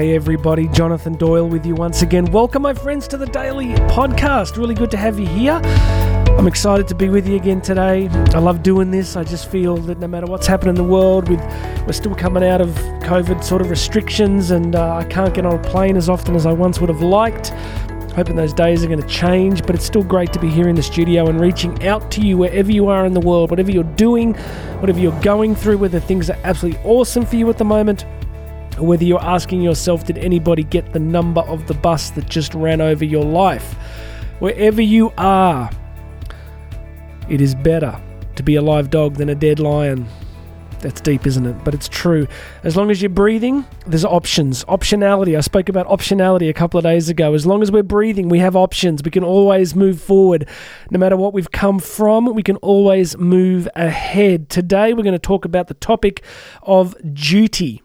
Hey, everybody, Jonathan Doyle with you once again. Welcome, my friends, to the Daily Podcast. Really good to have you here. I'm excited to be with you again today. I love doing this. I just feel that no matter what's happening in the world, with we're still coming out of COVID sort of restrictions, and uh, I can't get on a plane as often as I once would have liked. Hoping those days are going to change, but it's still great to be here in the studio and reaching out to you wherever you are in the world, whatever you're doing, whatever you're going through, whether things are absolutely awesome for you at the moment or whether you're asking yourself, did anybody get the number of the bus that just ran over your life? Wherever you are, it is better to be a live dog than a dead lion. That's deep, isn't it? But it's true. As long as you're breathing, there's options. Optionality. I spoke about optionality a couple of days ago. As long as we're breathing, we have options. We can always move forward. No matter what we've come from, we can always move ahead. Today, we're going to talk about the topic of duty.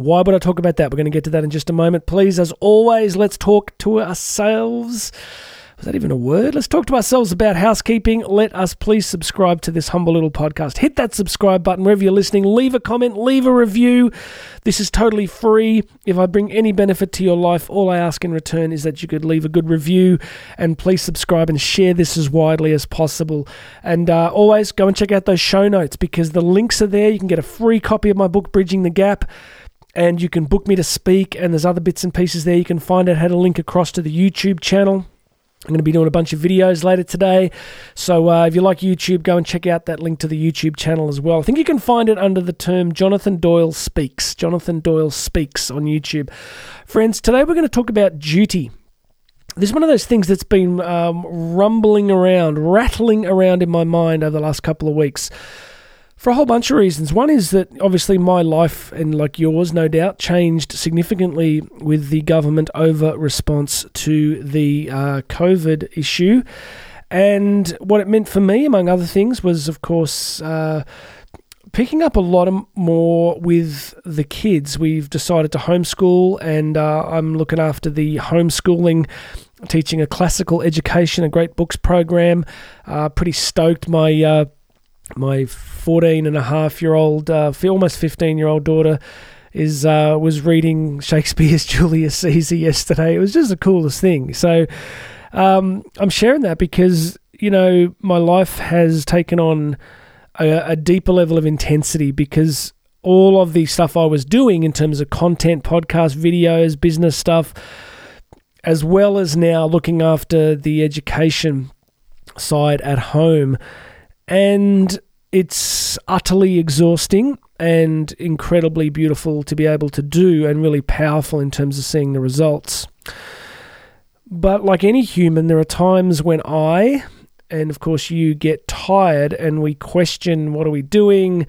Why would I talk about that? We're going to get to that in just a moment. Please, as always, let's talk to ourselves. Is that even a word? Let's talk to ourselves about housekeeping. Let us please subscribe to this humble little podcast. Hit that subscribe button wherever you're listening. Leave a comment, leave a review. This is totally free. If I bring any benefit to your life, all I ask in return is that you could leave a good review and please subscribe and share this as widely as possible. And uh, always go and check out those show notes because the links are there. You can get a free copy of my book, Bridging the Gap and you can book me to speak and there's other bits and pieces there. You can find out how to link across to the youtube channel. I'm going to be doing a bunch of videos later today. So uh, if you like youtube go and check out that link to the youtube channel as well. I think you can find it under the term jonathan doyle speaks jonathan doyle speaks on youtube. Friends today we're going to talk about duty. This is one of those things that's been um, rumbling around, rattling around in my mind over the last couple of weeks for a whole bunch of reasons. One is that obviously my life and like yours, no doubt, changed significantly with the government over response to the uh, COVID issue. And what it meant for me, among other things, was of course. Uh, picking up a lot more with the kids. We've decided to homeschool, and uh, I'm looking after the homeschooling, teaching a classical education, a great books program. Uh, pretty stoked. My uh, my 14 and a half year old, uh, almost 15 year old daughter is uh, was reading Shakespeare's Julius Caesar yesterday. It was just the coolest thing. So um, I'm sharing that because you know my life has taken on a, a deeper level of intensity because all of the stuff I was doing in terms of content, podcast, videos, business stuff, as well as now looking after the education side at home and it's utterly exhausting and incredibly beautiful to be able to do and really powerful in terms of seeing the results. But like any human, there are times when I, and of course you, get tired and we question what are we doing.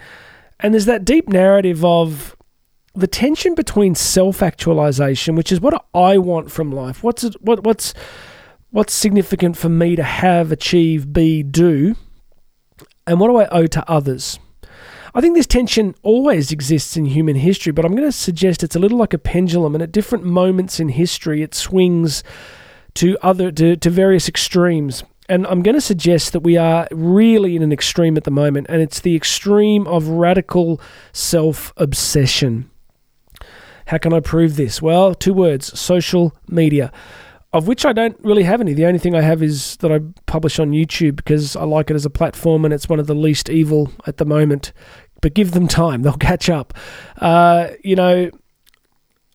And there's that deep narrative of the tension between self-actualization, which is what I want from life. What's it, what what's what's significant for me to have, achieve, be, do, and what do I owe to others? I think this tension always exists in human history, but I'm going to suggest it's a little like a pendulum, and at different moments in history, it swings to other to, to various extremes. And I'm going to suggest that we are really in an extreme at the moment, and it's the extreme of radical self obsession. How can I prove this? Well, two words social media of which I don't really have any. The only thing I have is that I publish on YouTube because I like it as a platform and it's one of the least evil at the moment. But give them time, they'll catch up. Uh, you know,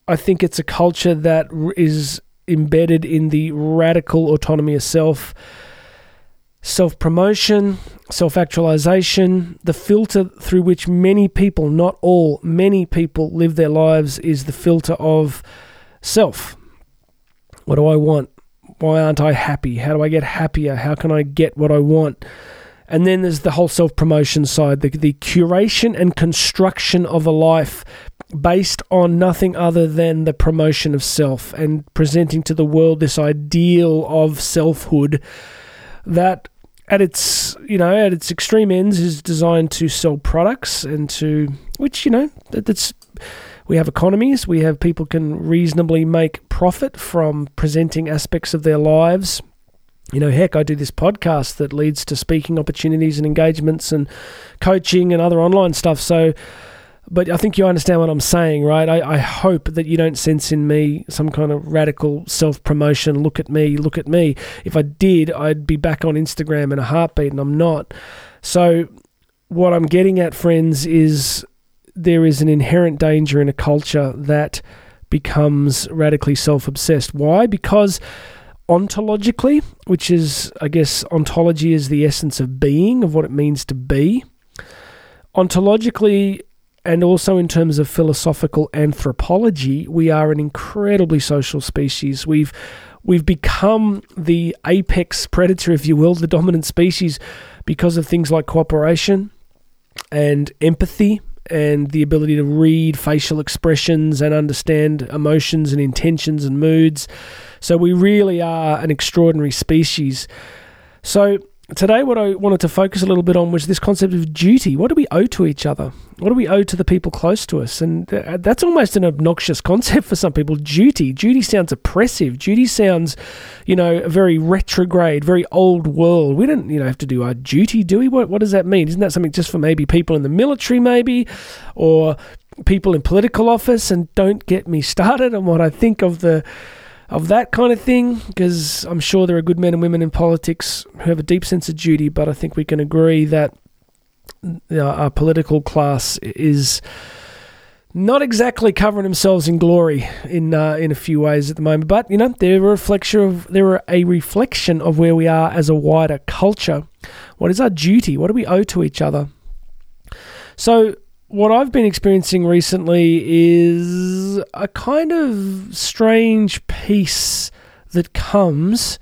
I think it's a culture that is embedded in the radical autonomy of self, self promotion, self actualization. The filter through which many people, not all, many people live their lives is the filter of self what do I want? Why aren't I happy? How do I get happier? How can I get what I want? And then there's the whole self promotion side, the, the curation and construction of a life based on nothing other than the promotion of self and presenting to the world this ideal of selfhood that at its you know at its extreme ends is designed to sell products and to which you know that's we have economies, we have people can reasonably make profit from presenting aspects of their lives. You know, heck, I do this podcast that leads to speaking opportunities and engagements and coaching and other online stuff. So but I think you understand what I'm saying, right? I, I hope that you don't sense in me some kind of radical self promotion. Look at me, look at me. If I did, I'd be back on Instagram in a heartbeat, and I'm not. So, what I'm getting at, friends, is there is an inherent danger in a culture that becomes radically self obsessed. Why? Because ontologically, which is, I guess, ontology is the essence of being, of what it means to be. Ontologically, and also in terms of philosophical anthropology, we are an incredibly social species. We've we've become the apex predator, if you will, the dominant species, because of things like cooperation and empathy and the ability to read facial expressions and understand emotions and intentions and moods. So we really are an extraordinary species. So today, what I wanted to focus a little bit on was this concept of duty. What do we owe to each other? What do we owe to the people close to us? And uh, that's almost an obnoxious concept for some people. Duty. Duty sounds oppressive. Duty sounds, you know, very retrograde, very old world. We don't, you know, have to do our duty, do we? What, what does that mean? Isn't that something just for maybe people in the military, maybe, or people in political office? And don't get me started on what I think of the of that kind of thing, because I'm sure there are good men and women in politics who have a deep sense of duty, but I think we can agree that our political class is not exactly covering themselves in glory in uh, in a few ways at the moment. But you know, they're a reflection of they're a reflection of where we are as a wider culture. What is our duty? What do we owe to each other? So what I've been experiencing recently is a kind of strange peace that comes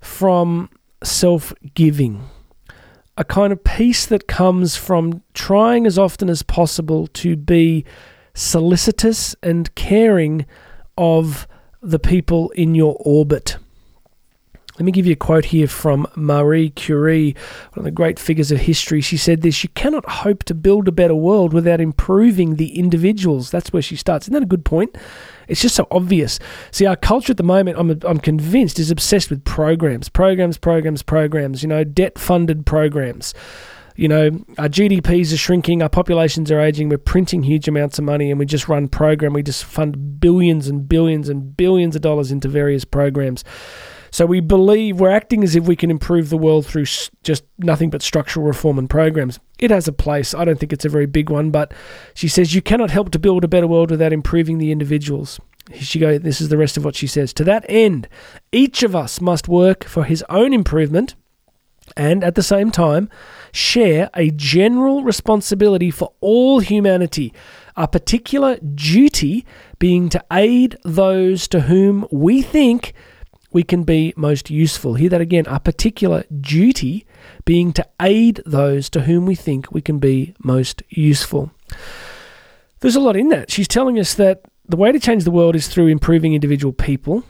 from self giving. A kind of peace that comes from trying as often as possible to be solicitous and caring of the people in your orbit. Let me give you a quote here from Marie Curie, one of the great figures of history. She said this You cannot hope to build a better world without improving the individuals. That's where she starts. Isn't that a good point? It's just so obvious. See, our culture at the moment, I'm, I'm convinced, is obsessed with programs, programs, programs, programs, you know, debt funded programs. You know, our GDPs are shrinking, our populations are aging, we're printing huge amounts of money, and we just run program. We just fund billions and billions and billions of dollars into various programs. So we believe we're acting as if we can improve the world through just nothing but structural reform and programs. It has a place. I don't think it's a very big one, but she says you cannot help to build a better world without improving the individuals. She go. This is the rest of what she says. To that end, each of us must work for his own improvement, and at the same time, share a general responsibility for all humanity. A particular duty being to aid those to whom we think we can be most useful. Hear that again Our particular duty being to aid those to whom we think we can be most useful. There's a lot in that. She's telling us that the way to change the world is through improving individual people.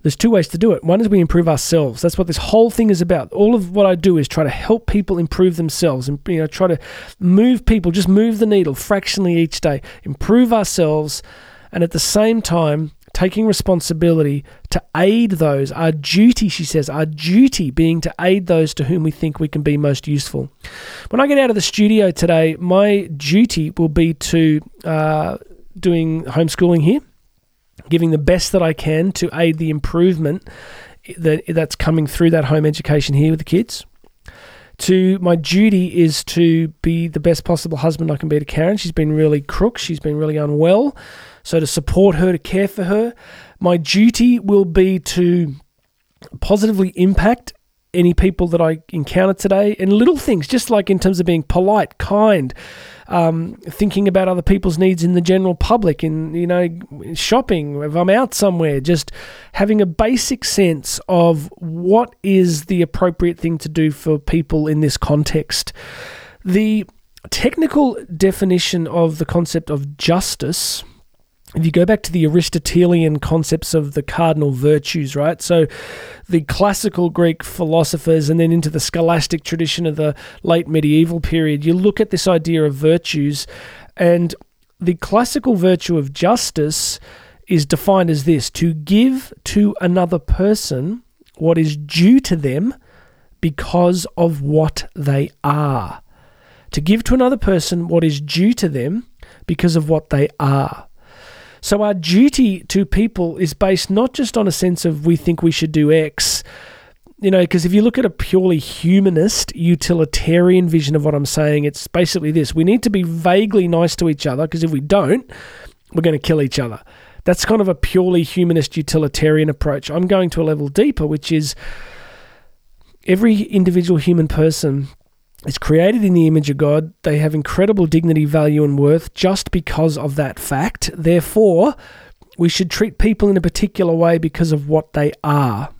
There's two ways to do it. One is we improve ourselves. That's what this whole thing is about. All of what I do is try to help people improve themselves and you know try to move people, just move the needle fractionally each day, improve ourselves, and at the same time taking responsibility to aid those, our duty, she says, our duty being to aid those to whom we think we can be most useful. When I get out of the studio today, my duty will be to uh, doing homeschooling here, giving the best that I can to aid the improvement that that's coming through that home education here with the kids. To my duty is to be the best possible husband I can be to Karen. She's been really crook. She's been really unwell. So, to support her, to care for her, my duty will be to positively impact any people that I encounter today and little things, just like in terms of being polite, kind, um, thinking about other people's needs in the general public, in you know, shopping, if I'm out somewhere, just having a basic sense of what is the appropriate thing to do for people in this context. The technical definition of the concept of justice if you go back to the Aristotelian concepts of the cardinal virtues, right? So the classical Greek philosophers and then into the scholastic tradition of the late medieval period, you look at this idea of virtues, and the classical virtue of justice is defined as this to give to another person what is due to them because of what they are to give to another person what is due to them because of what they are. So our duty to people is based not just on a sense of we think we should do X, you know, because if you look at a purely humanist, utilitarian vision of what I'm saying, it's basically this we need to be vaguely nice to each other because if we don't, we're going to kill each other. That's kind of a purely humanist utilitarian approach. I'm going to a level deeper, which is every individual human person is created in the image of God. They have incredible dignity, value, and worth just because of that fact. Therefore, we should treat people in a particular way because of what they are.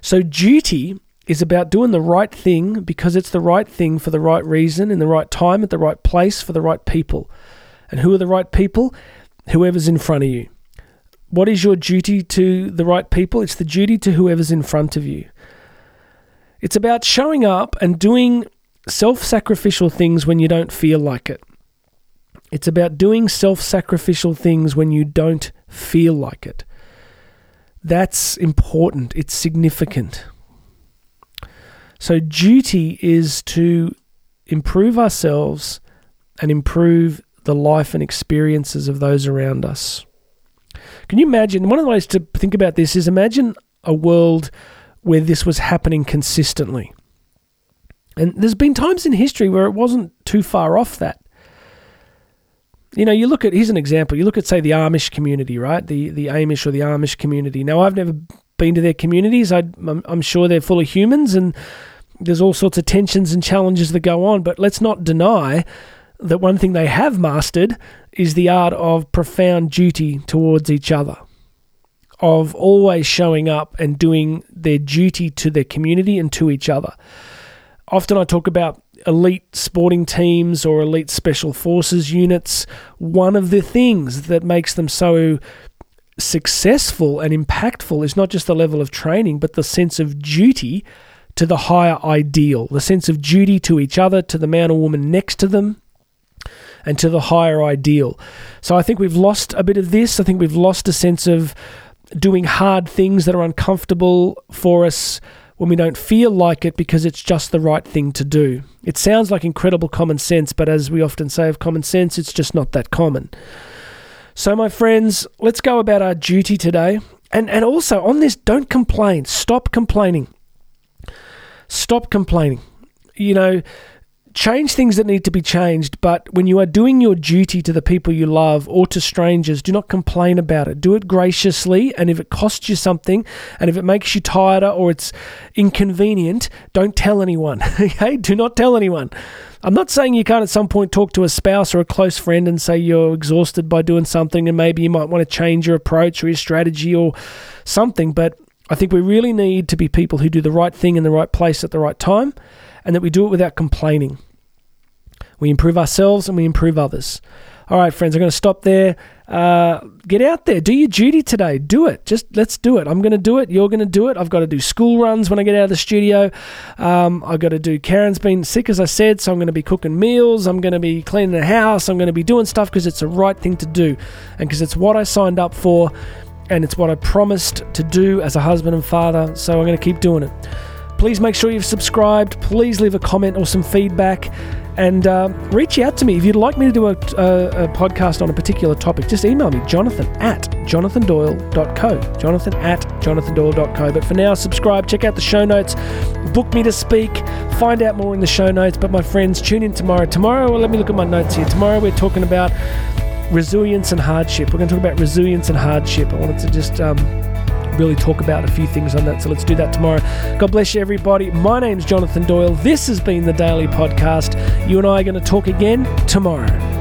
So, duty is about doing the right thing because it's the right thing for the right reason, in the right time, at the right place, for the right people. And who are the right people? Whoever's in front of you. What is your duty to the right people? It's the duty to whoever's in front of you. It's about showing up and doing self sacrificial things when you don't feel like it. It's about doing self sacrificial things when you don't feel like it. That's important, it's significant. So, duty is to improve ourselves and improve the life and experiences of those around us. Can you imagine? One of the ways to think about this is imagine a world where this was happening consistently. And there's been times in history where it wasn't too far off that you know, you look at here's an example. You look at say the Amish community, right? The the Amish or the Amish community. Now, I've never been to their communities. I, I'm sure they're full of humans, and there's all sorts of tensions and challenges that go on. But let's not deny that one thing they have mastered is the art of profound duty towards each other, of always showing up and doing their duty to their community and to each other. Often I talk about elite sporting teams or elite special forces units, one of the things that makes them so successful and impactful is not just the level of training, but the sense of duty to the higher ideal, the sense of duty to each other, to the man or woman next to them, and to the higher ideal. So I think we've lost a bit of this. I think we've lost a sense of doing hard things that are uncomfortable for us when we don't feel like it because it's just the right thing to do. It sounds like incredible common sense, but as we often say of common sense, it's just not that common. So, my friends, let's go about our duty today. And, and also on this, don't complain. Stop complaining. Stop complaining. You know, change things that need to be changed, but when you are doing your duty to the people you love or to strangers, do not complain about it. Do it graciously, and if it costs you something, and if it makes you tired or it's inconvenient, don't tell anyone. okay? Do not tell anyone. I'm not saying you can't at some point talk to a spouse or a close friend and say you're exhausted by doing something and maybe you might want to change your approach or your strategy or something, but I think we really need to be people who do the right thing in the right place at the right time and that we do it without complaining. We improve ourselves and we improve others. All right, friends, I'm going to stop there. Uh, get out there, do your duty today. Do it. Just let's do it. I'm going to do it. You're going to do it. I've got to do school runs when I get out of the studio. Um, I've got to do. Karen's been sick, as I said, so I'm going to be cooking meals. I'm going to be cleaning the house. I'm going to be doing stuff because it's the right thing to do, and because it's what I signed up for, and it's what I promised to do as a husband and father. So I'm going to keep doing it. Please make sure you've subscribed. Please leave a comment or some feedback. And uh, reach out to me if you'd like me to do a, a, a, podcast on a particular topic. Just email me, jonathan at jonathandoyle.co. Jonathan at jonathandoyle.co. But for now, subscribe, check out the show notes, book me to speak, find out more in the show notes. But my friends, tune in tomorrow. Tomorrow, well, let me look at my notes here. Tomorrow, we're talking about resilience and hardship. We're going to talk about resilience and hardship. I wanted to just. Um, really talk about a few things on that. So let's do that tomorrow. God bless you, everybody. My name's Jonathan Doyle. This has been the Daily Podcast. You and I are going to talk again tomorrow.